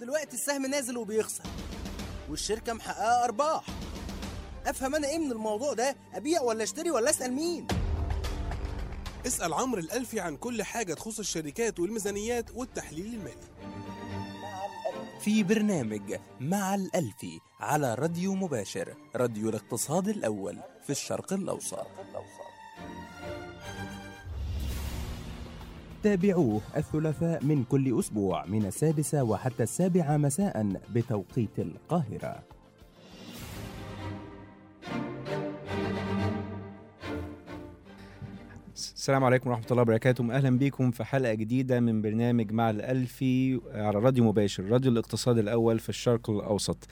دلوقتي السهم نازل وبيخسر. والشركة محققة أرباح. أفهم أنا إيه من الموضوع ده؟ أبيع ولا أشتري ولا أسأل مين؟ اسأل عمرو الألفي عن كل حاجة تخص الشركات والميزانيات والتحليل المالي. في برنامج مع الألفي على راديو مباشر راديو الاقتصاد الأول في الشرق الأوسط. تابعوه الثلاثاء من كل أسبوع من السادسة وحتى السابعة مساء بتوقيت القاهرة. السلام عليكم ورحمة الله وبركاته. أهلا بكم في حلقة جديدة من برنامج مع الألفي على راديو مباشر راديو الاقتصاد الأول في الشرق الأوسط.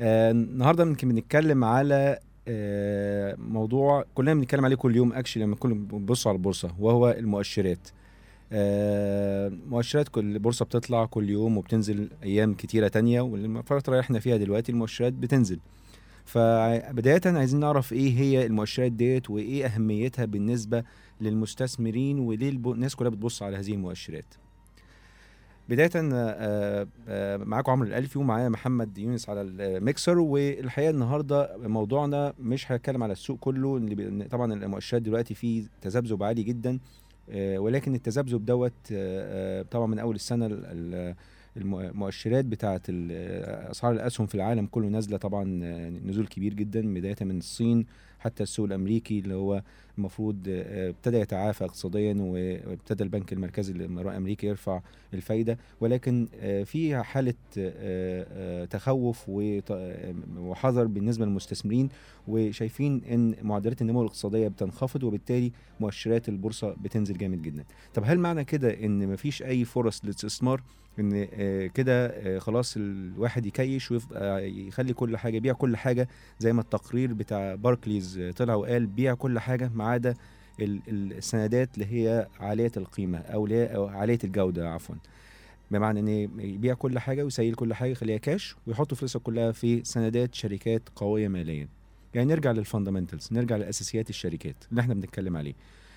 آه النهاردة يمكن بنتكلم على آه موضوع كلنا بنتكلم عليه كل يوم اكشلي لما كل بنبص على البورصة وهو المؤشرات. مؤشرات كل البورصة بتطلع كل يوم وبتنزل أيام كتيرة تانية والفترة اللي إحنا فيها دلوقتي المؤشرات بتنزل. فبداية عايزين نعرف إيه هي المؤشرات ديت وإيه أهميتها بالنسبة للمستثمرين وليه الناس كلها بتبص على هذه المؤشرات. بداية آه، آه، معاكم عمرو الألفي ومعايا محمد يونس على الميكسر والحقيقة النهاردة موضوعنا مش هتكلم على السوق كله طبعا المؤشرات دلوقتي فيه تذبذب عالي جدا. آه، ولكن التذبذب دوت آه، آه، طبعا من أول السنة ال- ال- المؤشرات بتاعة ال- أسعار الأسهم في العالم كله نازلة طبعا آه، نزول كبير جدا بداية من الصين حتى السوق الأمريكي اللي هو المفروض آه، ابتدى يتعافى اقتصاديا وابتدى البنك المركزي الأمريكي يرفع الفايدة. ولكن آه، في حالة آه، تخوف وحذر بالنسبة للمستثمرين. وشايفين إن معدلات النمو الاقتصادية بتنخفض وبالتالي مؤشرات البورصة بتنزل جامد جدا. طب هل معنى كده إن مفيش أي فرص للاستثمار؟ إن كده خلاص الواحد يكيش ويبقى يخلي كل حاجة يبيع كل حاجة زي ما التقرير بتاع باركليز طلع وقال بيع كل حاجة ما عدا ال- ال- السندات اللي هي عالية القيمة أو اللي هي عالية الجودة عفوا. بمعنى إن يبيع كل حاجة ويسيل كل حاجة يخليها كاش ويحط فلوسه كلها في سندات شركات قوية ماليا. يعني نرجع لل fundamentals نرجع لأساسيات الشركات اللي إحنا بنتكلم عليه.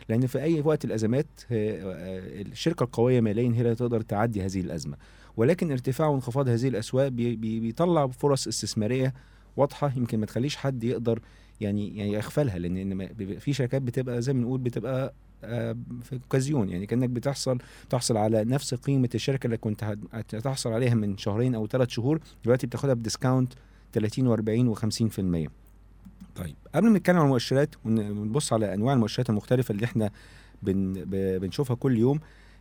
لأن في أي وقت الأزمات آه، آه، الشركة القوية ماليا هي اللي تقدر تعدي هذه الأزمة. ولكن ارتفاع وانخفاض هذه الأسواق بي- بي- بيطلع فرص استثمارية واضحة يمكن ما تخليش حد يقدر يعني يعني يغفلها لأن في شركات بتبقى زي ما بنقول بتبقى آه، في اوكازيون يعني كأنك بتحصل تحصل على نفس قيمة الشركة اللي كنت هت- هتحصل عليها من شهرين أو ثلاث شهور دلوقتي بتاخدها ب discount 30 و40 و50% طيب قبل ما نتكلم عن المؤشرات ون- ونبص على أنواع المؤشرات المختلفة اللي إحنا بن بنشوفها كل يوم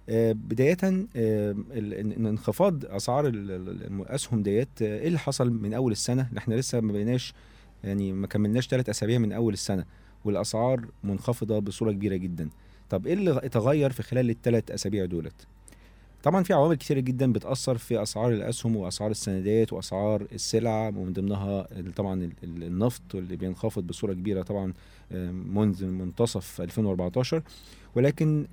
آه، بداية آه، انخفاض أسعار ال- ال- الأسهم ديت إيه اللي حصل من أول السنة؟ اللي إحنا لسه ما بقيناش يعني ما كملناش ثلاث أسابيع من أول السنة والأسعار منخفضة بصورة كبيرة جدا. طب إيه اللي اتغير في خلال الثلاث أسابيع دولت؟ طبعا في عوامل كتيرة جدا بتأثر في أسعار الأسهم وأسعار السندات وأسعار السلع ومن ضمنها طبعا ال- ال- النفط اللي بينخفض بصورة كبيرة طبعا آه، منذ منتصف 2014 ولكن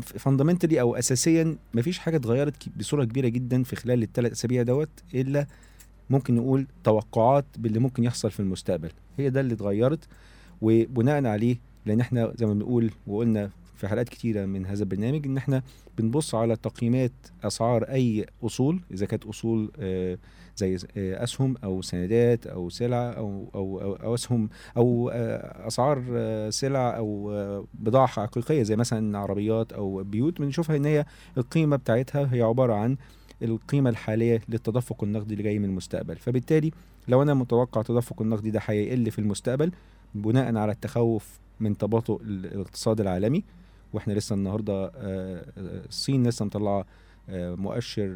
فاندمنتالي أو اساسيا مفيش حاجة اتغيرت ك- بصورة كبيرة جدا في خلال الثلاث أسابيع دوت إلا ممكن نقول توقعات باللي ممكن يحصل في المستقبل. هي ده اللي اتغيرت وبناء عليه لأن إحنا زي ما بنقول وقلنا في حلقات كتيرة من هذا البرنامج إن إحنا بنبص على تقييمات أسعار أي أصول إذا كانت أصول آه، زي آه، أسهم أو سندات أو سلع أو أو أو, أسهم أو آه، أسعار سلع أو بضاعة حقيقية زي مثلا عربيات أو بيوت بنشوفها إن هي القيمة بتاعتها هي عبارة عن القيمة الحالية للتدفق النقدي اللي جاي من المستقبل. فبالتالي لو أنا متوقع التدفق النقدي ده هيقل في المستقبل بناء على التخوف من تباطؤ ال- الاقتصاد العالمي وإحنا لسه النهارده آه، آه، الصين لسه مطلعة آه، مؤشر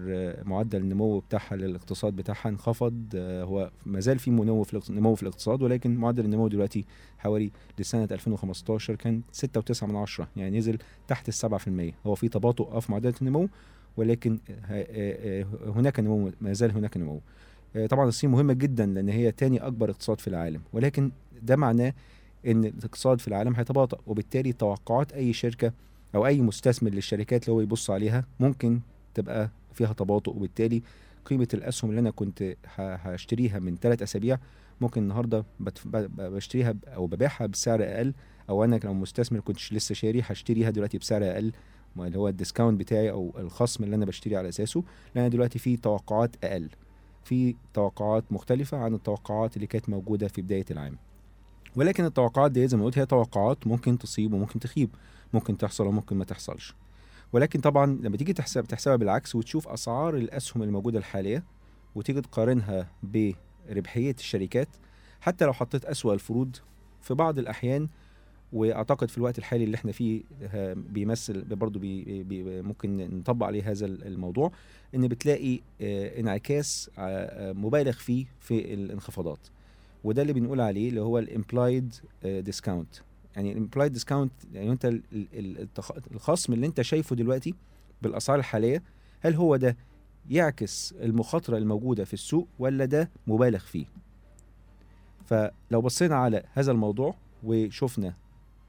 معدل النمو بتاعها للاقتصاد بتاعها انخفض هو ما زال في نمو في نمو في الاقتصاد ولكن معدل النمو دلوقتي حوالي لسنة 2015 كان 6.9 من عشرة يعني نزل تحت في المية. هو في تباطؤ في معدلات النمو ولكن آه، آه، هناك نمو ما زال هناك نمو. آه، طبعا الصين مهمة جدا لأن هي تاني أكبر اقتصاد في العالم. ولكن ده معناه إن الاقتصاد في العالم هيتباطأ وبالتالي توقعات أي شركة أو أي مستثمر للشركات اللي هو يبص عليها ممكن تبقى فيها تباطؤ وبالتالي قيمة الأسهم اللي أنا كنت هشتريها من ثلاث أسابيع ممكن النهارده بشتريها أو ببيعها بسعر أقل أو أنا لو مستثمر كنتش لسه شاري هشتريها دلوقتي بسعر أقل. اللي هو الديسكاونت بتاعي أو الخصم اللي أنا بشتري على أساسه لأن دلوقتي في توقعات أقل. في توقعات مختلفة عن التوقعات اللي كانت موجودة في بداية العام. ولكن التوقعات دي زي ما قلت هي توقعات ممكن تصيب وممكن تخيب. ممكن تحصل وممكن ما تحصلش. ولكن طبعا لما تيجي تحسب تحسبها بالعكس وتشوف أسعار الأسهم الموجودة الحالية وتيجي تقارنها بربحية الشركات حتى لو حطيت أسوأ الفروض في بعض الأحيان وأعتقد في الوقت الحالي اللي إحنا فيه ها- بيمثل برضه بي بي ممكن نطبق عليه هذا الموضوع إن بتلاقي آه، انعكاس آه، آه، مبالغ فيه في الانخفاضات. وده اللي بنقول عليه اللي هو ال implied discount يعني ال implied discount يعني أنت الخصم اللي أنت شايفه دلوقتي بالأسعار الحالية هل هو ده يعكس المخاطرة الموجودة في السوق ولا ده مبالغ فيه؟ فلو بصينا على هذا الموضوع وشفنا آه،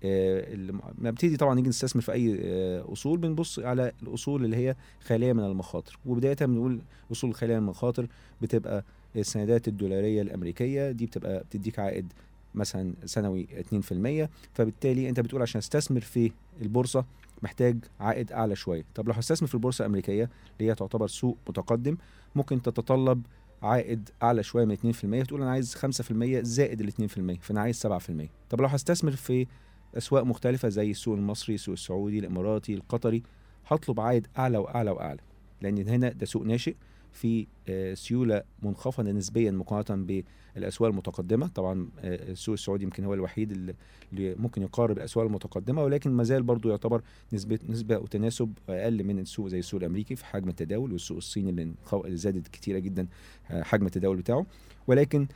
لما بنبتدي طبعا نيجي نستثمر في أي آه، أصول بنبص على الأصول اللي هي خالية من المخاطر. وبداية بنقول الاصول الخاليه من المخاطر بتبقى السندات الدولارية الأمريكية دي بتبقى بتديك عائد مثلا سنوي 2% فبالتالي أنت بتقول عشان أستثمر في البورصة محتاج عائد أعلى شوية. طب لو هستثمر في البورصة الأمريكية اللي هي تعتبر سوق متقدم ممكن تتطلب عائد أعلى شوية من 2% تقول أنا عايز 5% زائد ال 2% فأنا عايز 7% طب لو هستثمر في أسواق مختلفة زي السوق المصري السوق السعودي الإماراتي القطري. هطلب عائد أعلى وأعلى وأعلى لأن هنا ده سوق ناشئ في آه، سيولة منخفضة نسبيا مقارنة بالأسواق المتقدمة. طبعا آه، السوق السعودي يمكن هو الوحيد اللي ممكن يقارب الأسواق المتقدمة ولكن ما زال برضه يعتبر نسبة نسبة وتناسب أقل من السوق زي السوق الأمريكي في حجم التداول والسوق الصيني اللي زادت كتيرة جدا آه، حجم التداول بتاعه. ولكن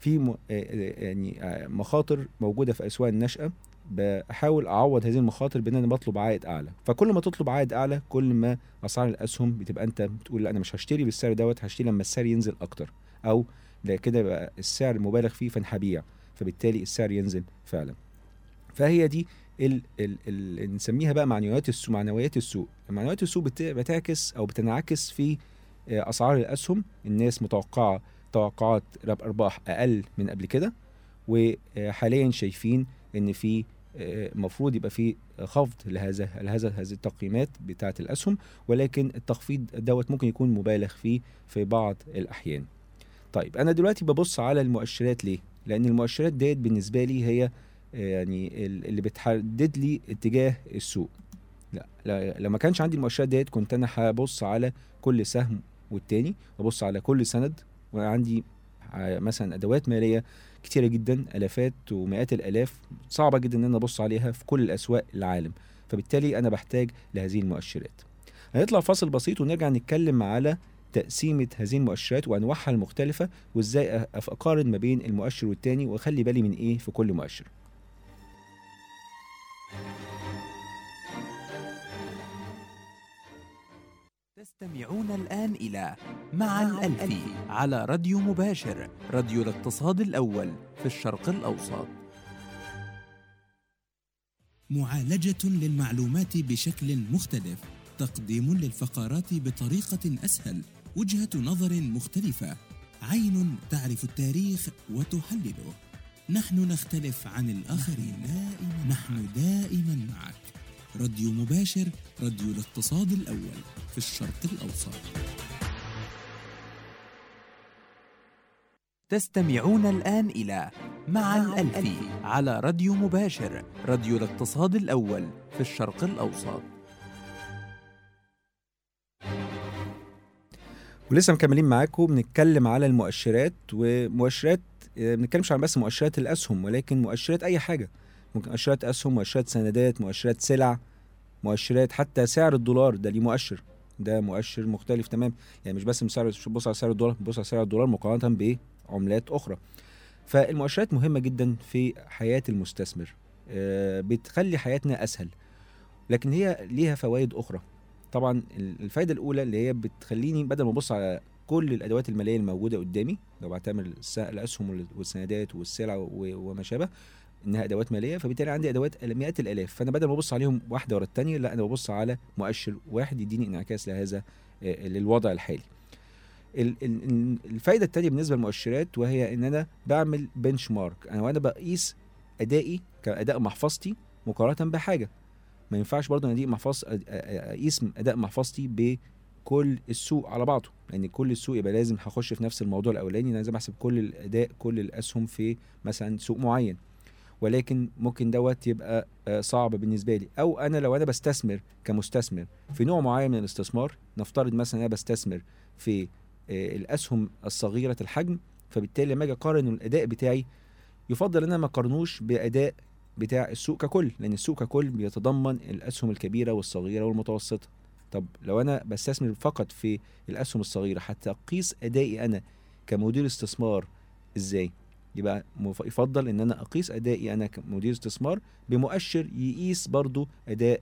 في يعني مخاطر موجودة في أسواق النشأه بحاول أعوض هذه المخاطر بان أنا بطلب عائد أعلى. فكل ما تطلب عائد أعلى كل ما أسعار الأسهم بتبقى أنت بتقول لأ أنا مش هشتري بالسعر دوت هشتري لما السعر ينزل أكتر. أو لا كده يبقى السعر مبالغ فيه فأنا هبيع فبالتالي السعر ينزل فعلا. فهي دي ال نسميها بقى معنويات السوق معنويات السوق. معنويات السوق بت- بتعكس أو بتنعكس في آه، أسعار الأسهم. الناس متوقعة توقعات رب- ارباح أقل من قبل كده وحاليا شايفين إن في المفروض يبقى في خفض لهذا لهذا هذه التقييمات بتاعة الأسهم ولكن التخفيض دوت ممكن يكون مبالغ فيه في بعض الأحيان. طيب أنا دلوقتي ببص على المؤشرات ليه؟ لأن المؤشرات ديت بالنسبة لي هي آه، يعني ال- اللي بتحدد لي اتجاه السوق. لا لا- ما كانش عندي المؤشرات ديت كنت أنا هبص على كل سهم والتاني وأبص على كل سند وعندي مثلا أدوات مالية كتيرة جدا آلافات ومئات الآلاف صعبة جدا إن أنا أبص عليها في كل الاسواق العالم. فبالتالي أنا بحتاج لهذه المؤشرات. هنطلع فاصل بسيط ونرجع نتكلم على تقسيمة هذه المؤشرات وأنواعها المختلفة وإزاي أقارن ما بين المؤشر والتاني وأخلي بالي من إيه في كل مؤشر. تستمعون الآن إلى مع الألفي على راديو مباشر راديو الاقتصاد الأول في الشرق الأوسط. معالجة للمعلومات بشكل مختلف تقديم للفقرات بطريقة أسهل وجهة نظر مختلفة. عين تعرف التاريخ وتحلله. نحن نختلف عن الآخرين. دائما نحن دائما معك. راديو مباشر راديو الاقتصاد الأول في الشرق الأوسط. تستمعون الآن إلى مع الألفي على راديو مباشر راديو الاقتصاد الأول في الشرق الأوسط. ولسه مكملين معاكم بنتكلم على المؤشرات ومؤشرات آه، بنتكلمش عن بس مؤشرات الأسهم ولكن مؤشرات أي حاجة. ممكن مؤشرات أسهم مؤشرات سندات مؤشرات سلع مؤشرات حتى سعر الدولار. ده ليه مؤشر. ده مؤشر مختلف تمام. يعني مش بس من سعر مش بص على سعر الدولار بص على سعر الدولار مقارنة بعملات أخرى. فالمؤشرات مهمة جدا في حياة المستثمر. آه، بتخلي حياتنا أسهل. لكن هي ليها فوائد أخرى. طبعا الفايدة الأولى اللي هي بتخليني بدل ما أبص على كل الأدوات المالية الموجودة قدامي لو الس- الأسهم والسندات والسلع وما شابه إنها أدوات مالية فبالتالي عندي أدوات مئات الآلاف. فأنا بدل ما أبص عليهم واحدة ورا الثانية لأ أنا ببص على مؤشر واحد يديني انعكاس لهذا آه، للوضع الحالي. ال- ال- ال- الفايدة الثانية بالنسبة للمؤشرات وهي إن أنا بعمل بنش مارك أنا وأنا بقيس أدائي كأداء محفظتي مقارنة بحاجة. ما ينفعش برضه أنا محفظ أقيس أداء محفظتي بكل السوق على بعضه. لأن كل السوق يبقى لازم هخش في نفس الموضوع الأولاني لازم أحسب كل الأداء كل الأسهم في مثلا سوق معين. ولكن ممكن دوت يبقى آه، صعب بالنسبة لي. أو أنا لو أنا بستثمر كمستثمر في نوع معين من الاستثمار نفترض مثلا أنا بستثمر في آه، الأسهم الصغيرة الحجم فبالتالي لما أجي أقارن الأداء بتاعي يفضل إن أنا ما أقارنوش بأداء بتاع السوق ككل لأن السوق ككل بيتضمن الأسهم الكبيرة والصغيرة والمتوسطة. طب لو أنا بستثمر فقط في الأسهم الصغيرة حتى اقيس أدائي أنا كمدير استثمار إزاي؟ يبقى يفضل إن أنا أقيس أدائي أنا كمدير استثمار بمؤشر يقيس برضو أداء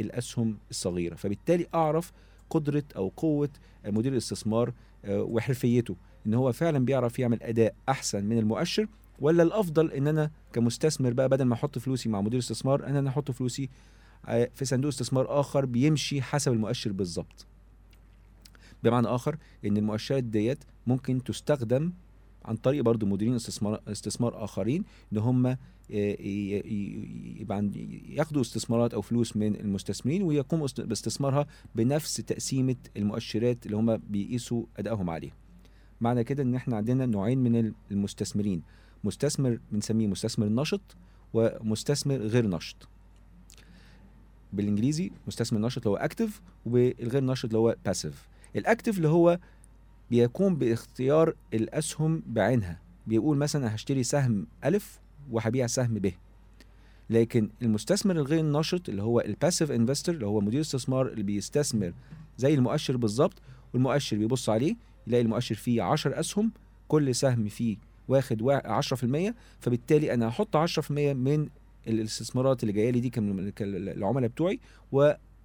الأسهم الصغيرة. فبالتالي أعرف قدرة أو قوة مدير الاستثمار آه، وحرفيته. إن هو فعلا بيعرف يعمل أداء أحسن من المؤشر ولا الأفضل إن أنا كمستثمر بقى بدل ما أحط فلوسي مع مدير استثمار أنا أحط فلوسي آه، في صندوق استثمار آخر بيمشي حسب المؤشر بالظبط بمعنى آخر إن المؤشرات ديت ممكن تستخدم عن طريق برضو مديرين استثمار استثمار آخرين إن هم ي- يبقى ياخدوا استثمارات أو فلوس من المستثمرين ويقوموا است- باستثمارها بنفس تقسيمة المؤشرات اللي هم بيقيسوا أدائهم عليها. معنى كده إن إحنا عندنا نوعين من المستثمرين مستثمر بنسميه مستثمر نشط ومستثمر غير نشط. بالإنجليزي مستثمر نشط اللي هو active والغير نشط اللي هو passive ال active اللي هو بيقوم باختيار الأسهم بعينها. بيقول مثلا هشتري سهم ألف وهبيع سهم ب. لكن المستثمر الغير نشط اللي هو ال passive investor اللي هو مدير استثمار اللي بيستثمر زي المؤشر بالظبط والمؤشر بيبص عليه يلاقي المؤشر فيه 10 أسهم كل سهم فيه واخد وا- 10% فبالتالي أنا هحط 10% من الاستثمارات اللي جاية لي دي كالعملاء بتوعي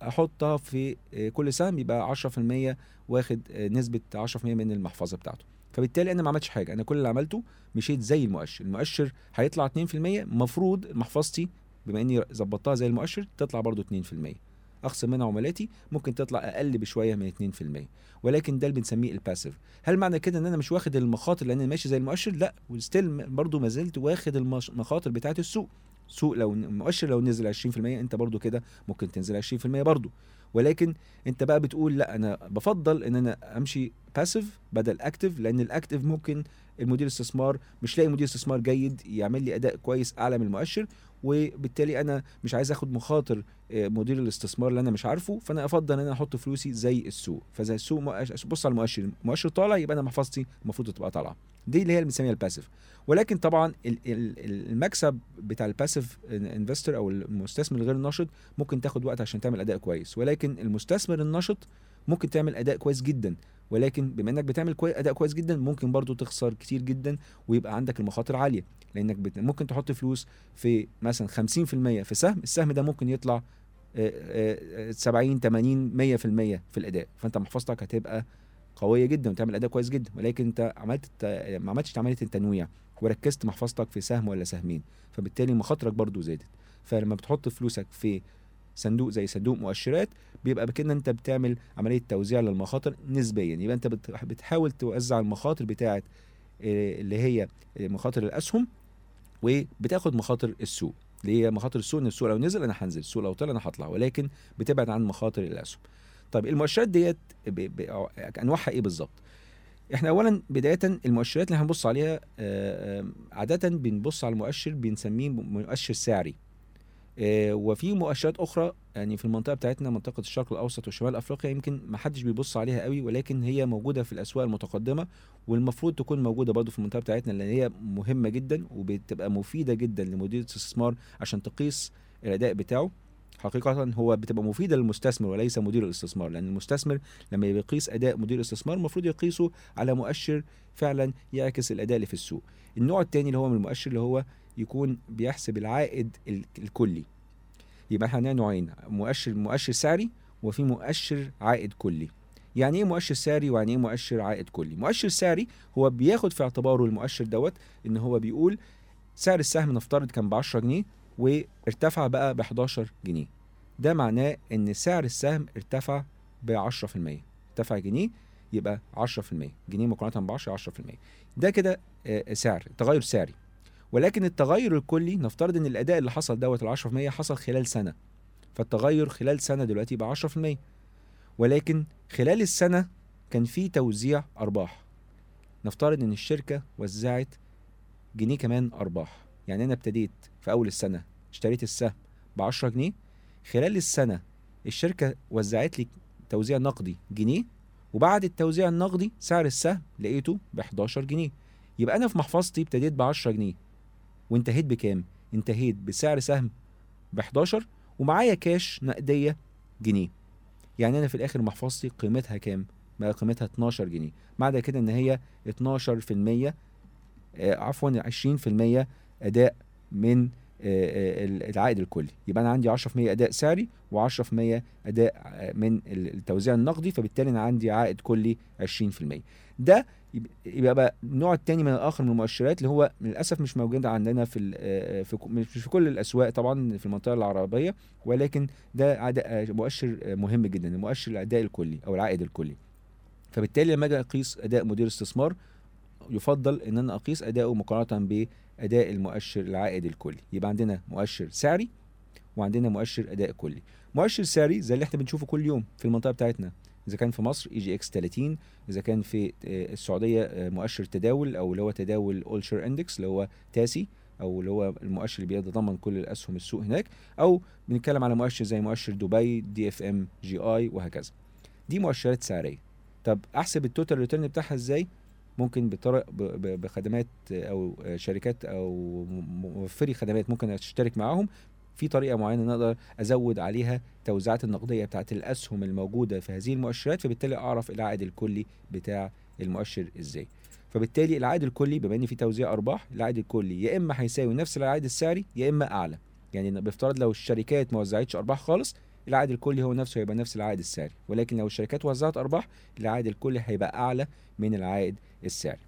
واحطها في آه، كل سهم يبقى 10% واخد آه، نسبة 10% من المحفظة بتاعته. فبالتالي أنا ما عملتش حاجة. أنا كل اللي عملته مشيت زي المؤشر. المؤشر هيطلع 2% المفروض محفظتي بما إني ظبطتها زي المؤشر تطلع برضو 2% أخصم منها عملاتي ممكن تطلع أقل بشوية من 2% ولكن ده اللي بنسميه الباسيف هل معنى كده إن أنا مش واخد المخاطر لأن أنا ماشي زي المؤشر؟ لا. وستيل برضو ما زلت واخد المخاطر بتاعه السوق. سوق لو المؤشر لو نزل 20% انت برضو كده ممكن تنزل 20% برضو. ولكن انت بقى بتقول لا أنا بفضل ان أنا امشي passive بدل active لأن ال active ممكن المدير استثمار مش لاقي مدير استثمار جيد يعمل لي أداء كويس أعلى من المؤشر وبالتالي أنا مش عايز آخد مخاطر آه، مدير الاستثمار اللي أنا مش عارفه فأنا أفضل إن أنا أحط فلوسي زي السوق. فزي السوق بص على المؤشر المؤشر طالع يبقى أنا محفظتي المفروض تبقى طالعة. دي اللي هي اللي بنسميها ال passive ولكن طبعا ال- ال- المكسب بتاع ال passive investor أو المستثمر الغير النشط ممكن تاخد وقت عشان تعمل أداء كويس. ولكن المستثمر النشط ممكن تعمل أداء كويس جدا. ولكن بما إنك بتعمل كوي... أداء كويس جدا ممكن برضو تخسر كتير جدا ويبقى عندك المخاطر عالية. لأنك بت... ممكن تحط فلوس في مثلا 50% في سهم السهم ده ممكن يطلع آه، آه، آه، 70 80 100% في الأداء. فأنت محفظتك هتبقى قوية جدا وتعمل أداء كويس جدا ولكن أنت عملت ما عملتش عمليه التنويع وركزت محفظتك في سهم ولا سهمين فبالتالي مخاطرك برضو زادت. فلما بتحط فلوسك في صندوق زي صندوق مؤشرات بيبقى بكده أنت بتعمل عملية توزيع للمخاطر نسبيا. يبقى أنت بت- بتحاول توزع المخاطر بتاعه آه، اللي هي مخاطر الأسهم وبتاخد مخاطر السوق اللي هي مخاطر السوق إن السوق لو نزل أنا هنزل السوق لو طلع أنا هطلع ولكن بتبعد عن مخاطر الأسهم. طيب المؤشرات ديت أنواعها إيه بالظبط إحنا اولا بداية المؤشرات اللي هنبص عليها آه، عادة بنبص على المؤشر بنسميه مؤشر سعري. آه، وفي مؤشرات أخرى يعني في المنطقة بتاعتنا منطقة الشرق الأوسط وشمال أفريقيا يمكن ما حدش بيبص عليها قوي ولكن هي موجودة في الأسواق المتقدمة والمفروض تكون موجودة برضو في المنطقة بتاعتنا لأن هي مهمة جدا وبتبقى مفيدة جدا لمدير الاستثمار عشان تقيس الأداء بتاعه. حقيقة هو بتبقى مفيدة للمستثمر وليس مدير الاستثمار لأن المستثمر لما بيقيس أداء مدير الاستثمار المفروض يقيسه على مؤشر فعلا يعكس الأداء اللي في السوق. النوع الثاني اللي هو من المؤشر اللي هو يكون بيحسب العائد ال- الكلي. يبقى إحنا عندنا نوعين مؤشر مؤشر سعري وفي مؤشر عائد كلي. يعني إيه مؤشر سعري ويعني إيه مؤشر عائد كلي؟ مؤشر سعري هو بياخد في اعتباره المؤشر دوت إن هو بيقول سعر السهم نفترض كان ب 10 جنيه وارتفع بقى ب 11 جنيه. ده معناه إن سعر السهم ارتفع ب 10% ارتفع جنيه يبقى 10% جنيه مقارنة ب 10 10% ده كده آه، سعر تغير سعري. ولكن التغير الكلي نفترض إن الأداء اللي حصل دوت ال 10% حصل خلال سنة. فالتغير خلال سنة دلوقتي بقى 10% ولكن خلال السنة كان في توزيع أرباح. نفترض إن الشركة وزعت جنيه كمان أرباح. يعني أنا ابتديت في أول السنة اشتريت السهم ب 10 جنيه. خلال السنة الشركة وزعت لي توزيع نقدي جنيه وبعد التوزيع النقدي سعر السهم لقيته ب 11 جنيه. يبقى أنا في محفظتي ابتديت ب 10 جنيه. وانتهيت بكام؟ انتهيت بسعر سهم ب 11 ومعايا كاش نقديه جنيه. يعني أنا في الآخر محفظتي قيمتها كام؟ بقى قيمتها 12 جنيه. معنى كده إن هي 12% آه، عفوا 20% أداء من آه، آه، العائد الكلي. يبقى أنا عندي 10% أداء سعري و10% أداء آه، من التوزيع النقدي فبالتالي أنا عندي عائد كلي 20% ده يب- يبقى بقى النوع الثاني من الآخر من المؤشرات اللي هو للأسف مش موجود عندنا في في مش في كل الأسواق طبعا في المنطقة العربية ولكن ده مؤشر مهم جدا مؤشر الأداء الكلي أو العائد الكلي. فبالتالي لما أجي أقيس أداء مدير استثمار يفضل إن أنا أقيس أداؤه مقارنة باداء المؤشر العائد الكلي. يبقى عندنا مؤشر سعري وعندنا مؤشر أداء كلي. مؤشر سعري زي اللي إحنا بنشوفه كل يوم في المنطقة بتاعتنا. إذا كان في مصر EGX 30 إذا كان في آه، السعودية آه، مؤشر تداول أو اللي هو تداول all share index اللي هو تاسي أو اللي هو المؤشر اللي بيتضمن كل الاسهم السوق هناك. أو بنتكلم على مؤشر زي مؤشر دبي DFM GI وهكذا. دي مؤشرات سعرية. طب أحسب ال total return بتاعها إزاي؟ ممكن بطرق بخدمات أو شركات أو موفري خدمات ممكن أشترك معاهم. في طريقة معينة نقدر أزود عليها توزيعات النقدية بتاعت الأسهم الموجودة في هذه المؤشرات فبالتالي أعرف العائد الكلي بتاع المؤشر إزاي. فبالتالي العائد الكلي بما إن في توزيع أرباح العائد الكلي يا إما هيساوي نفس العائد السعري يا إما أعلى. يعني بيفترض لو الشركات ما وزعتش أرباح خالص العائد الكلي هو نفسه هيبقى نفس العائد السعري. ولكن لو الشركات وزعت أرباح العائد الكلي هيبقى أعلى من العائد السعري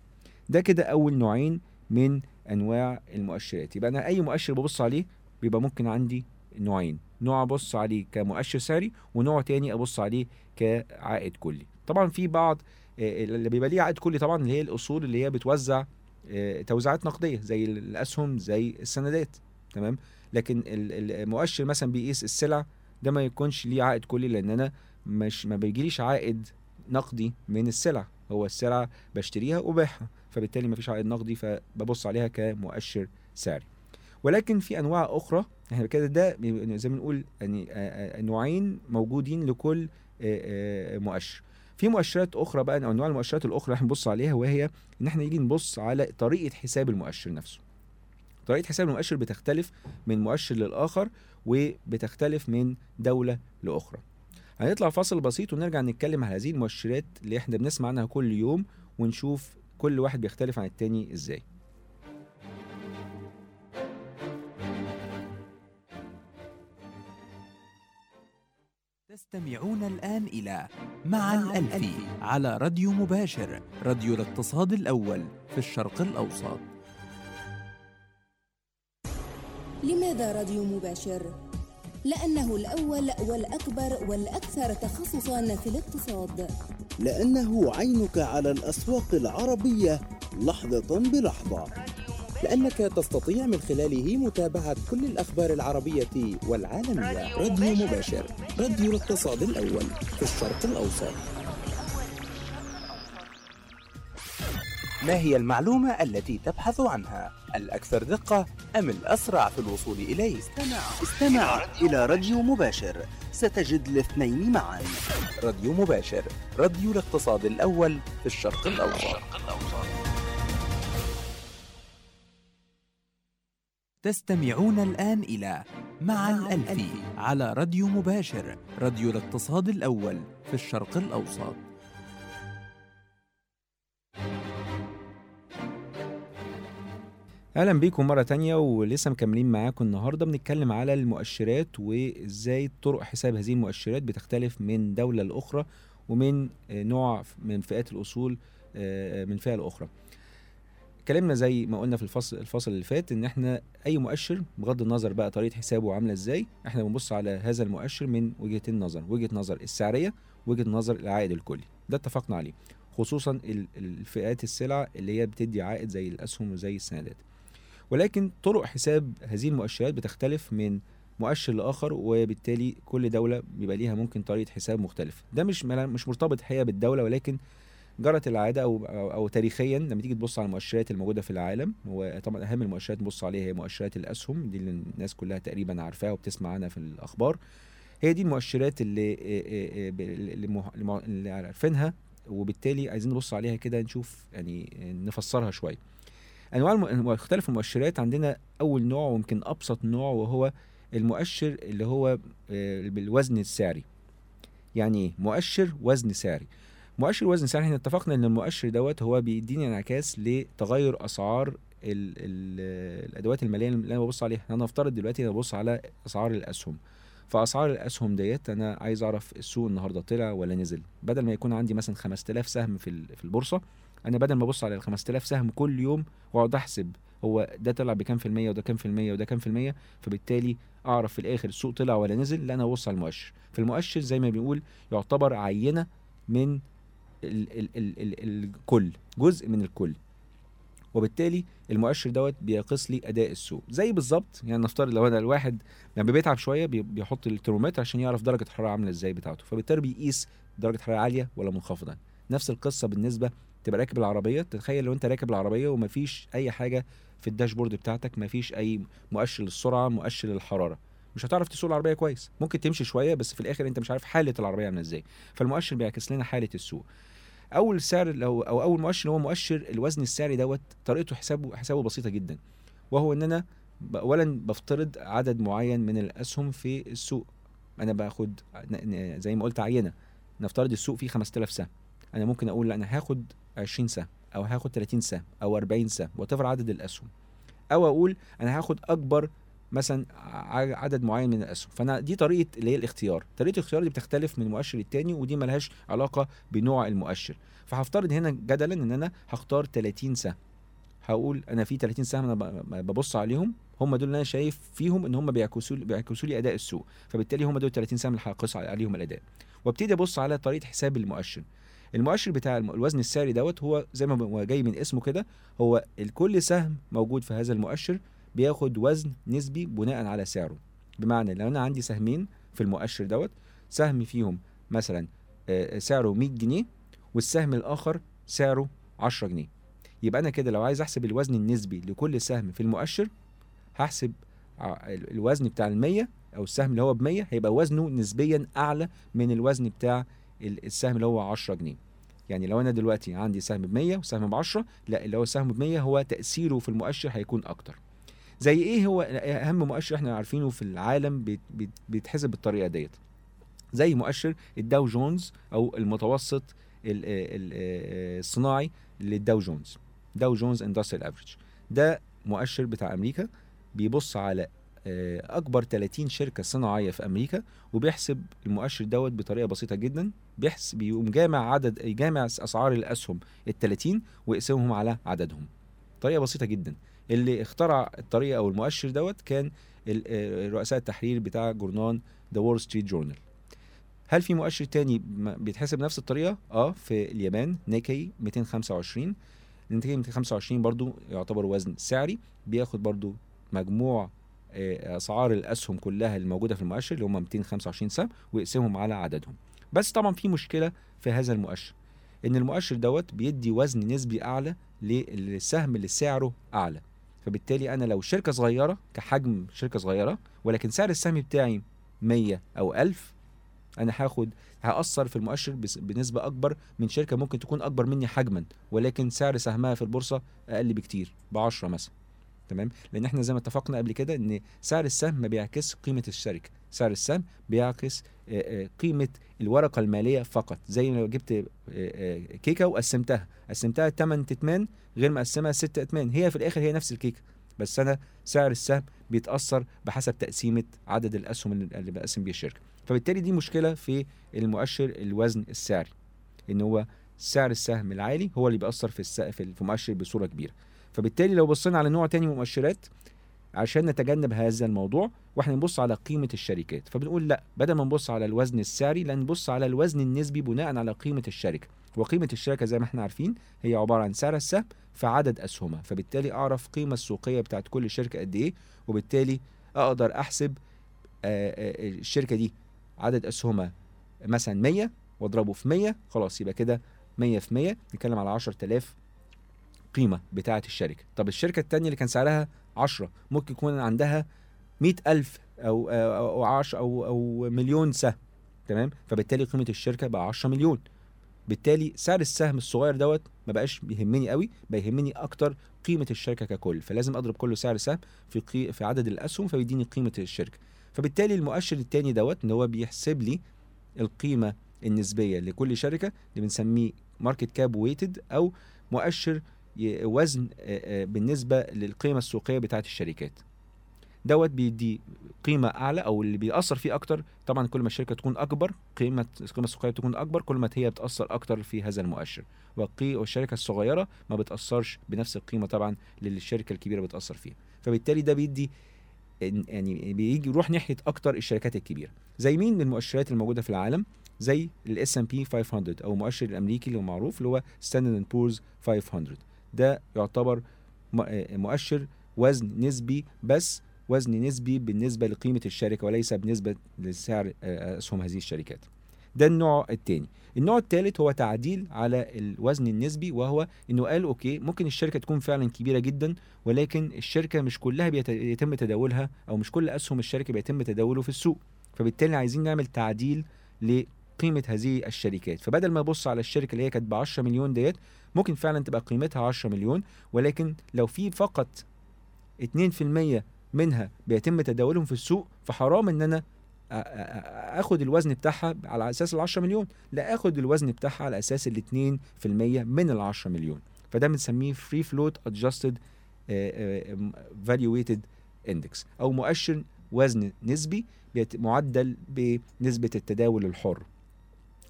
ده كده أول نوعين من أنواع المؤشرات. يبقى أنا أي مؤشر ببص عليه بيبقى ممكن عندي نوعين. نوع أبص عليه كمؤشر سعري ونوع تاني أبص عليه كعائد كلي. طبعا في بعض آه، اللي بيبقى ليه عائد كلي طبعا اللي هي الأصول اللي هي بتوزع آه، توزيعات نقدية زي الأسهم زي السندات. تمام؟ لكن ال- المؤشر مثلا بيقيس السلع ده ما يكونش ليه عائد كلي لأن أنا مش ما بيجيليش عائد نقدي من السلع. هو السلعة بشتريها وبيعها فبالتالي ما فيش عائد نقدي فببص عليها كمؤشر سعري. ولكن في أنواع أخرى إحنا كده ده زي ما نقول يعني نوعين موجودين لكل مؤشر. في مؤشرات أخرى بقى أو انواع المؤشرات الأخرى إحنا بنبص عليها وهي إن إحنا نيجي نبص على طريقة حساب المؤشر نفسه. طريقة حساب المؤشر بتختلف من مؤشر للآخر وبتختلف من دولة لأخرى. هنطلع فاصل بسيط ونرجع نتكلم على هذه المؤشرات اللي إحنا بنسمع عنها كل يوم ونشوف كل واحد بيختلف عن التاني إزاي. تستمعون الآن إلى مع الألفي على راديو مباشر راديو الاقتصاد الأول في الشرق الأوسط. لماذا راديو مباشر؟ لأنه الأول والأكبر والأكثر تخصصا في الاقتصاد. لأنه عينك على الأسواق العربية لحظة بلحظة. لأنك تستطيع من خلاله متابعة كل الأخبار العربية والعالمية. راديو مباشر راديو الاقتصاد الأول في الشرق الأوسط. ما هي المعلومة التي تبحث عنها؟ الأكثر دقة أم الأسرع في الوصول إليه؟ استمع. إلى راديو مباشر. ستجد الاثنين معا. راديو مباشر. راديو الاقتصاد الأول في الشرق الأوسط. تستمعون الآن إلى مع الألفي على راديو مباشر. راديو الاقتصاد الأول في الشرق الأوسط. أهلا بيكم مرة تانية ولسه مكملين معاكم النهارده. بنتكلم على المؤشرات وإزاي طرق حساب هذه المؤشرات بتختلف من دولة لأخرى ومن آه، نوع من فئات الأصول آه، من فئة لأخرى. اتكلمنا زي ما قلنا في الفصل الفصل اللي فات إن إحنا أي مؤشر بغض النظر بقى طريقة حسابه عاملة إزاي إحنا بنبص على هذا المؤشر من وجهتين نظر وجهة نظر السعرية وجهة نظر العائد الكلي. ده اتفقنا عليه خصوصا ال- الفئات السلع اللي هي بتدي عائد زي الأسهم وزي السندات. ولكن طرق حساب هذه المؤشرات بتختلف من مؤشر لآخر وبالتالي كل دولة بيبقى ليها ممكن طريقة حساب مختلفة. ده مش مش مرتبط حقيقة بالدولة ولكن جرت العادة أو أو, تاريخيا لما تيجي تبص على المؤشرات الموجودة في العالم وطبعا أهم المؤشرات نبص عليها هي مؤشرات الأسهم دي اللي الناس كلها تقريبا عارفاها وبتسمع عنها في الأخبار. هي دي المؤشرات اللي اللي عارفينها وبالتالي عايزين نبص عليها كده نشوف يعني نفسرها شوية. أنواع مختلف المؤشرات. عندنا أول نوع ويمكن أبسط نوع وهو المؤشر اللي هو آه، بالوزن السعري. يعني إيه مؤشر وزن سعري. مؤشر وزن سعري إحنا اتفقنا إن المؤشر دوت هو بيديني انعكاس لتغير أسعار ال ال الأدوات المالية اللي أنا ببص عليها. أنا افترض دلوقتي أنا ببص على أسعار الأسهم. فأسعار الأسهم ديت أنا عايز أعرف السوق النهارده طلع ولا نزل؟ بدل ما يكون عندي مثلا 5000 سهم في في البورصة أنا بدل ما أبص على ال 5000 سهم كل يوم وأقعد أحسب هو ده طلع بكام في المية وده كام في المية وده كام في المية؟ فبالتالي أعرف في الآخر السوق طلع ولا نزل لا أنا ابص على المؤشر. فالمؤشر زي ما بنقول يعتبر عينة من ال ال ال ال الكل جزء من الكل. وبالتالي المؤشر دوت بيقيس لي أداء السوق. زي بالظبط يعني نفترض لو أنا الواحد لما بيتعب شوية بي- بيحط الترمومتر عشان يعرف درجة الحرارة عاملة إزاي بتاعته فبالتالي بيقيس درجة حرارة عالية ولا منخفضة. نفس القصة بالنسبة تبقى راكب العربية تتخيل لو انت راكب العربية ومفيش أي حاجة في الداشبورد بتاعتك مفيش أي مؤشر للسرعة مؤشر للحرارة. مش هتعرف تسوق العربية كويس. ممكن تمشي شوية بس في الآخر انت مش عارف حالة العربية عاملة إزاي. فالمؤشر بيعكس لنا حالة السوق. أول سعر هو أو أول مؤشر هو مؤشر الوزن السعري دوت طريقته حسابه حسابه بسيطة جدا. وهو إن أنا اولا بفترض عدد معين من الأسهم في السوق. أنا باخد زي ما قلت عينة. نفترض السوق فيه 5000 سهم. أنا ممكن أقول لا أنا هاخد 20 سهم أو هاخد 30 سهم أو 40 سهم وتفر عدد الأسهم. أو أقول أنا هاخد أكبر مثلا عدد معين من الأسهم. فأنا دي طريقة اللي هي الاختيار. طريقة الاختيار دي بتختلف من مؤشر للتاني ودي ملهاش علاقة بنوع المؤشر. فهفترض هنا جدلا إن أنا هختار 30 سهم. هقول أنا في 30 سهم أنا ببص عليهم هم دول اللي أنا شايف فيهم إن هم بيعكسوا بيعكسوا لي أداء السوق. فبالتالي هم دول 30 سهم اللي هقيس عليهم الأداء. وأبتدي أبص على طريقة حساب المؤشر. المؤشر بتاع الوزن السعري دوت هو زي ما هو جاي من اسمه كده هو الكل سهم موجود في هذا المؤشر بياخد وزن نسبي بناء على سعره. بمعنى لو أنا عندي سهمين في المؤشر دوت سهم فيهم مثلا سعره 100 جنيه والسهم الآخر سعره 10 جنيه. يبقى أنا كده لو عايز أحسب الوزن النسبي لكل سهم في المؤشر هحسب الوزن بتاع ال 100 أو السهم اللي هو ب 100 هيبقى وزنه نسبيا أعلى من الوزن بتاع السهم اللي هو 10 جنيه. يعني لو أنا دلوقتي عندي سهم ب 100 وسهم ب 10 لا اللي هو سهم ب 100 هو تأثيره في المؤشر هيكون أكتر. زي إيه هو أهم مؤشر إحنا عارفينه في العالم بيت- بيت- بيتحسب بالطريقة ديت؟ زي مؤشر الداو جونز أو المتوسط ال- ال- الصناعي للداو جونز. Dow Jones Industrial Average ده مؤشر بتاع أمريكا بيبص على أكبر 30 شركة صناعية في أمريكا وبيحسب المؤشر دوت بطريقة بسيطة جدا. بيحسب بيقوم جامع عدد جامع أسعار الأسهم ال 30 ويقسمهم على عددهم. طريقة بسيطة جدا. اللي اخترع الطريقة أو المؤشر دوت كان آه، رؤساء التحرير بتاع جورنال The Wall Street Journal هل في مؤشر تاني بيتحسب نفس الطريقة؟ آه في اليابان Nikkei 225 النيكي 225 برضو يعتبر وزن سعري. بياخد برضو مجموع آه، أسعار الأسهم كلها الموجودة في المؤشر اللي هم 225 سهم ويقسمهم على عددهم. بس طبعا في مشكلة في هذا المؤشر إن المؤشر دوت بيدي وزن نسبي أعلى للسهم اللي سعره أعلى. فبالتالي أنا لو شركة صغيرة كحجم شركة صغيرة ولكن سعر السهم بتاعي 100 أو 1000 أنا هاخد هأثر في المؤشر بنسبة أكبر من شركة ممكن تكون أكبر مني حجما ولكن سعر سهمها في البورصة أقل بكتير ب 10 مثلا. تمام؟ لأن إحنا زي ما اتفقنا قبل كده إن سعر السهم ما بيعكس قيمة الشركة. سعر السهم بيعكس قيمة الورقة المالية فقط. زي لو جبت كيكة وقسمتها. قسمتها 8 تتمان غير مقسمها 6 اتمان هي في الآخر هي نفس الكيكة. بس أنا سعر السهم بيتأثر بحسب تقسيمة عدد الأسهم اللي بقسم بيها الشركة. فبالتالي دي مشكلة في المؤشر الوزن السعري. إن هو سعر السهم العالي هو اللي بيأثر في الس- في في المؤشر بصورة كبيرة. فبالتالي لو بصينا على نوع تاني من المؤشرات عشان نتجنب هذا الموضوع وإحنا نبص على قيمة الشركات. فبنقول لا بدل ما نبص على الوزن السعري لا نبص على الوزن النسبي بناء على قيمة الشركة. وقيمة الشركة زي ما إحنا عارفين هي عبارة عن سعر السهم في عدد أسهمها. فبالتالي أعرف قيمة السوقية بتاعت كل شركة قد إيه وبالتالي أقدر أحسب آه، آه، الشركة دي عدد أسهمها مثلا 100 واضربه في 100 خلاص يبقى كده 100 في 100 نتكلم على 10000 قيمه بتاعة الشركة. طب الشركة الثانية اللي كان سعرها 10 ممكن يكون عندها 100000 أو أو أو 10 أو أو مليون سهم تمام؟ فبالتالي قيمة الشركة بقى 10 مليون. بالتالي سعر السهم الصغير دوت ما بقاش بيهمني قوي بقى يهمني أكتر قيمة الشركة ككل. فلازم أضرب كل سعر سهم في قي... في عدد الأسهم فبيديني قيمة الشركة. فبالتالي المؤشر التاني دوت إن هو بيحسب لي القيمة النسبية لكل شركة اللي بنسميه market cap weighted أو مؤشر وزن بالنسبة للقيمة السوقية بتاعه الشركات. دوت بيدي قيمة أعلى أو اللي بيأثر فيه أكتر. طبعا كل ما الشركة تكون أكبر قيمة القيمه السوقية تكون أكبر كل ما هي بتأثر أكتر في هذا المؤشر. والشركة الصغيرة ما بتأثرش بنفس القيمة طبعا اللي الشركة الكبيرة بتأثر فيها. فبالتالي ده بيدي يعني بيجي يروح ناحية أكتر الشركات الكبيرة. زي مين من المؤشرات الموجودة في العالم؟ زي ال S&P 500 أو المؤشر الأمريكي اللي هو معروف اللي هو Standard & Poor's 500 ده يعتبر آه، مؤشر وزن نسبي بس وزن نسبي بالنسبة لقيمة الشركة وليس بالنسبة لسعر آه، اسهم هذه الشركات. ده النوع الثاني النوع الثالث هو تعديل على الوزن النسبي وهو إنه قال أوكي ممكن الشركة تكون فعلا كبيرة جدا ولكن الشركة مش كلها بيت- بيتم تداولها أو مش كل أسهم الشركة بيتم تداوله في السوق. فبالتالي عايزين نعمل تعديل لقيمة هذه الشركات. فبدل ما ابص على الشركة اللي هي كانت ب 10 مليون ديت ممكن فعلا تبقى قيمتها 10 مليون ولكن لو في فقط 2% منها بيتم تداولهم في السوق فحرام إن أنا آخد الوزن بتاعها على أساس ال 10 مليون. لا آخد الوزن بتاعها على أساس ال 2% من ال 10 مليون. فده بنسميه free float adjusted value weighted index أو مؤشر وزن نسبي معدل بنسبة التداول الحر.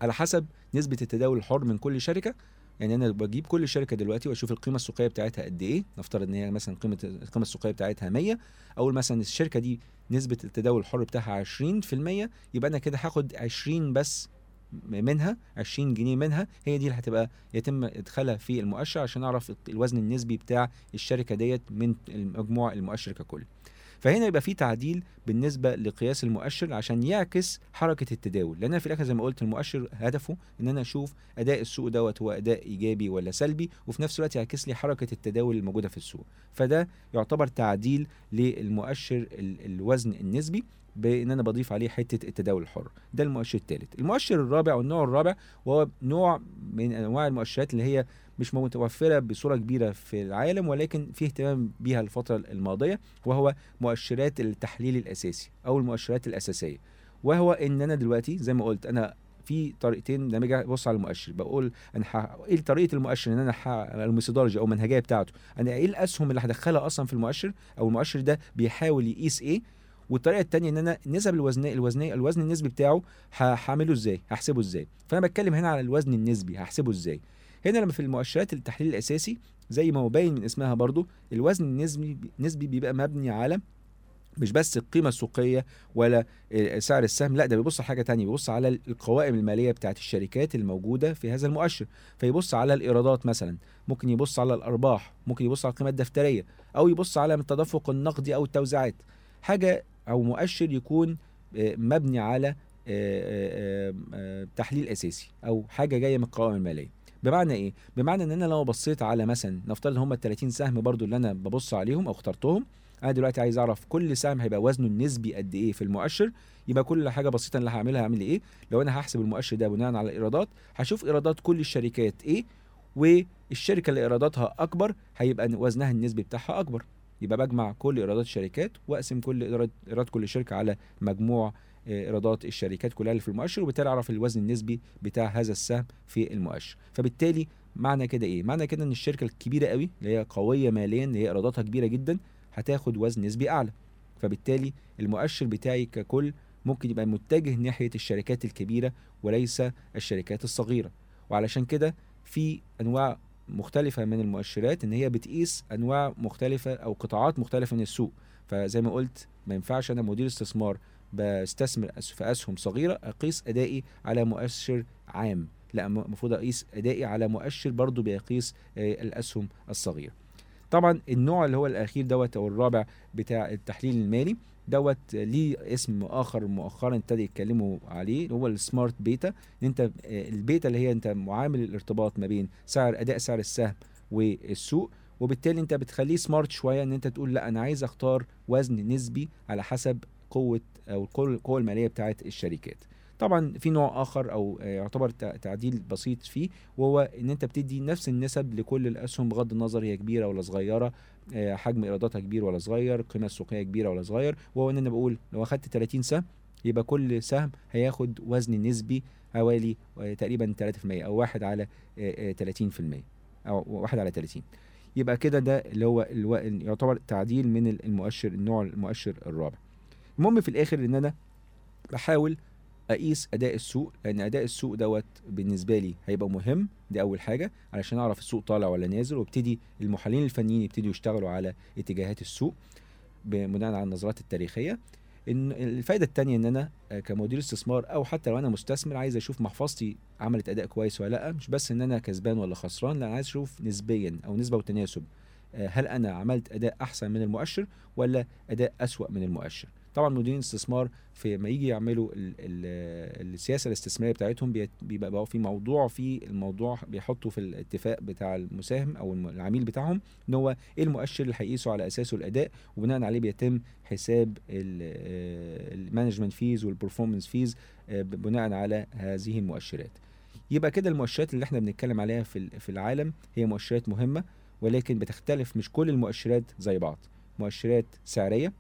على حسب نسبة التداول الحر من كل شركة يعني أنا بجيب كل شركه دلوقتي وأشوف القيمة السوقية بتاعتها قد إيه نفترض إن هي مثلا قيمة القيمة السوقية بتاعتها 100 أقول مثلا الشركة دي نسبة التداول الحر بتاعها 20% يبقى أنا كده هاخد 20 بس منها 20 جنيه منها هي دي اللي هتبقى يتم إدخالها في المؤشر عشان أعرف الوزن النسبي بتاع الشركة ديت من المجموع المؤشر ككل. فهنا يبقى في تعديل بالنسبة لقياس المؤشر عشان يعكس حركة التداول. لأن في الآخر زي ما قلت المؤشر هدفه إن أنا أشوف أداء السوق دوت هو أداء إيجابي ولا سلبي وفي نفس الوقت يعكس لي حركة التداول الموجودة في السوق. فده يعتبر تعديل للمؤشر ال- الوزن النسبي بإن أنا بضيف عليه حتة التداول الحر. ده المؤشر الثالث المؤشر الرابع والنوع الرابع وهو نوع من أنواع المؤشرات اللي هي مش متوفرة بصورة كبيرة في العالم ولكن في اهتمام بيها الفترة الماضية وهو مؤشرات التحليل الأساسي أو المؤشرات الأساسية. وهو إن أنا دلوقتي زي ما قلت أنا في طريقتين لما أجي ابص على المؤشر بقول أنا ح... إيه طريقة المؤشر إن أنا ح... ال methodology أو المنهجية بتاعته؟ أنا إيه الأسهم اللي هدخلها أصلا في المؤشر؟ أو المؤشر ده بيحاول يقيس إيه؟ والطريقة الثانية إن أنا نسب الوزنيه الوزنيه الوزن النسبي بتاعه هعمله إزاي؟ هحسبه إزاي؟ فأنا بتكلم هنا على الوزن النسبي هحسبه إزاي؟ هنا لما في المؤشرات التحليل الأساسي زي ما هو باين من اسمها برضو الوزن النسبي نسبي بيبقى مبني على مش بس القيمة السوقية ولا آه، سعر السهم لا ده بيبص على حاجة تانية بيبص على القوائم المالية بتاعت الشركات الموجودة في هذا المؤشر. فيبص على الإيرادات مثلا ممكن يبص على الأرباح ممكن يبص على القيمة الدفترية أو يبص على التدفق النقدي أو التوزيعات. حاجة أو مؤشر يكون آه، مبني على آه، تحليل أساسي أو حاجة جاية من القوائم المالية. بمعنى إيه؟ بمعنى إن أنا لو بصيت على مثلا نفترض هم ال 30 سهم برضو اللي أنا ببص عليهم أو اخترتهم أنا دلوقتي عايز أعرف كل سهم هيبقى وزنه النسبي قد إيه في المؤشر يبقى كل حاجة بسيطة اللي هعملها هعمل إيه؟ لو أنا هحسب المؤشر ده بناء على الإيرادات هشوف إيرادات كل الشركات إيه؟ والشركة اللي إيراداتها أكبر هيبقى وزنها النسبي بتاعها أكبر. يبقى بجمع كل إيرادات الشركات وأقسم كل إيراد كل شركة على مجموع إيرادات الشركات كلها اللي في المؤشر وبالتالي أعرف الوزن النسبي بتاع هذا السهم في المؤشر. فبالتالي معنى كده إيه؟ معنى كده إن الشركة الكبيرة قوي اللي هي قوية ماليا اللي هي إيراداتها كبيرة جدا هتاخد وزن نسبي أعلى. فبالتالي المؤشر بتاعي ككل ممكن يبقى متجه ناحية الشركات الكبيرة وليس الشركات الصغيرة. وعلشان كده في أنواع مختلفة من المؤشرات إن هي بتقيس أنواع مختلفة أو قطاعات مختلفة من السوق. فزي ما قلت ما ينفعش أنا مدير استثمار بستثمر في أسهم صغيرة أقيس أدائي على مؤشر عام. لا المفروض أقيس أدائي على مؤشر برضو بيقيس آه، الأسهم الصغيرة. طبعا النوع اللي هو الأخير دوت أو الرابع بتاع التحليل المالي دوت ليه اسم آخر مؤخرا ابتدى يتكلموا عليه هو ال smart beta إن أنت آه، البيتا اللي هي أنت معامل الارتباط ما بين سعر أداء سعر السهم والسوق. وبالتالي أنت بتخليه smart شوية إن أنت تقول لا أنا عايز أختار وزن نسبي على حسب قوة أو القوة المالية بتاعه الشركات. طبعا في نوع آخر أو آه، يعتبر تع- تعديل بسيط فيه وهو إن أنت بتدي نفس النسب لكل الأسهم بغض النظر هي كبيرة ولا صغيرة آه، حجم إيراداتها كبير ولا صغير القيمه السوقية كبيرة ولا صغير. وهو إن أنا بقول لو أخدت 30 سهم يبقى كل سهم هياخد وزن نسبي حوالي آه، تقريبا 3% أو 1 على آه، آه، 30% أو 1 على 30 يبقى كده ده اللي هو. يعتبر تعديل من المؤشر النوع المؤشر الرابع. المهم في الآخر إن أنا بحاول أقيس أداء السوق لأن أداء السوق دوت بالنسبة لي هيبقى مهم دي أول حاجة علشان أعرف السوق طالع ولا نازل وابتدي المحللين الفنيين يبتدوا يشتغلوا على اتجاهات السوق بناء على النظرات التاريخية. إن الفايدة التانية إن أنا كمدير استثمار أو حتى لو أنا مستثمر عايز أشوف محفظتي عملت أداء كويس ولا لأ مش بس إن أنا كسبان ولا خسران لأ عايز أشوف نسبيا أو نسبة وتناسب. هل أنا عملت أداء أحسن من المؤشر ولا أداء أسوأ من المؤشر؟ طبعا مديرين الاستثمار في ما يجي يعملوا ال ال السياسة الاستثمارية بتاعتهم بيبقى بقى في موضوع في الموضوع بيحطوا في الاتفاق بتاع المساهم أو العميل بتاعهم إن هو إيه المؤشر اللي هيقيسوا على أساسه الأداء وبناء عليه بيتم حساب ال management fees وال performance fees بناء على هذه المؤشرات. يبقى كده المؤشرات اللي إحنا بنتكلم عليها في في العالم هي مؤشرات مهمة ولكن بتختلف مش كل المؤشرات زي بعض. مؤشرات سعرية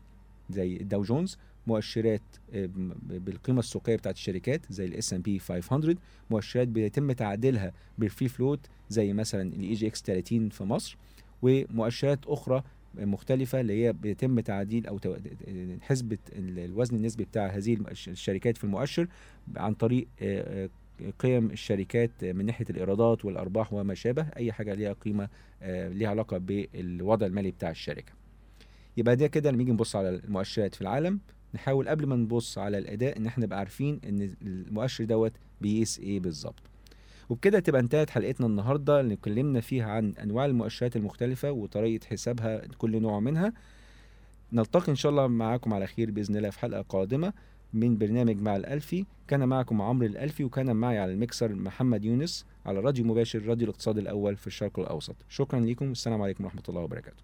زي الداو جونز مؤشرات آه، بالقيمة السوقية بتاعت الشركات زي ال S&P 500 مؤشرات بيتم تعديلها بال free float زي مثلا ال EGX 30 في مصر ومؤشرات أخرى مختلفة اللي هي بيتم تعديل أو حسبة ال- الوزن النسبي بتاع هذه الشركات في المؤشر عن طريق آه، آه، قيم الشركات من ناحية الإيرادات والأرباح وما شابه أي حاجة ليها قيمة ليها علاقة بالوضع المالي بتاع الشركة. يبقى ده كده لما نيجي نبص على المؤشرات في العالم نحاول قبل ما نبص على الأداء إن إحنا نبقى عارفين إن المؤشر دوت بيقيس إيه بالظبط. وبكده تبقى انتهت حلقتنا النهارده اللي اتكلمنا فيها عن أنواع المؤشرات المختلفة وطريقة حسابها كل نوع منها. نلتقي إن شاء الله معاكم على خير بإذن الله في حلقة قادمة من برنامج مع الألفي. كان معكم عمرو الألفي وكان معي على المكسر محمد يونس على راديو مباشر راديو الاقتصاد الأول في الشرق الأوسط. شكرا لكم والسلام عليكم ورحمة الله وبركاته.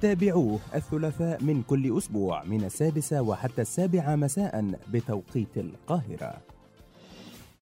تابعوه الثلاثاء من كل أسبوع من السادسة وحتى السابعة مساء بتوقيت القاهرة.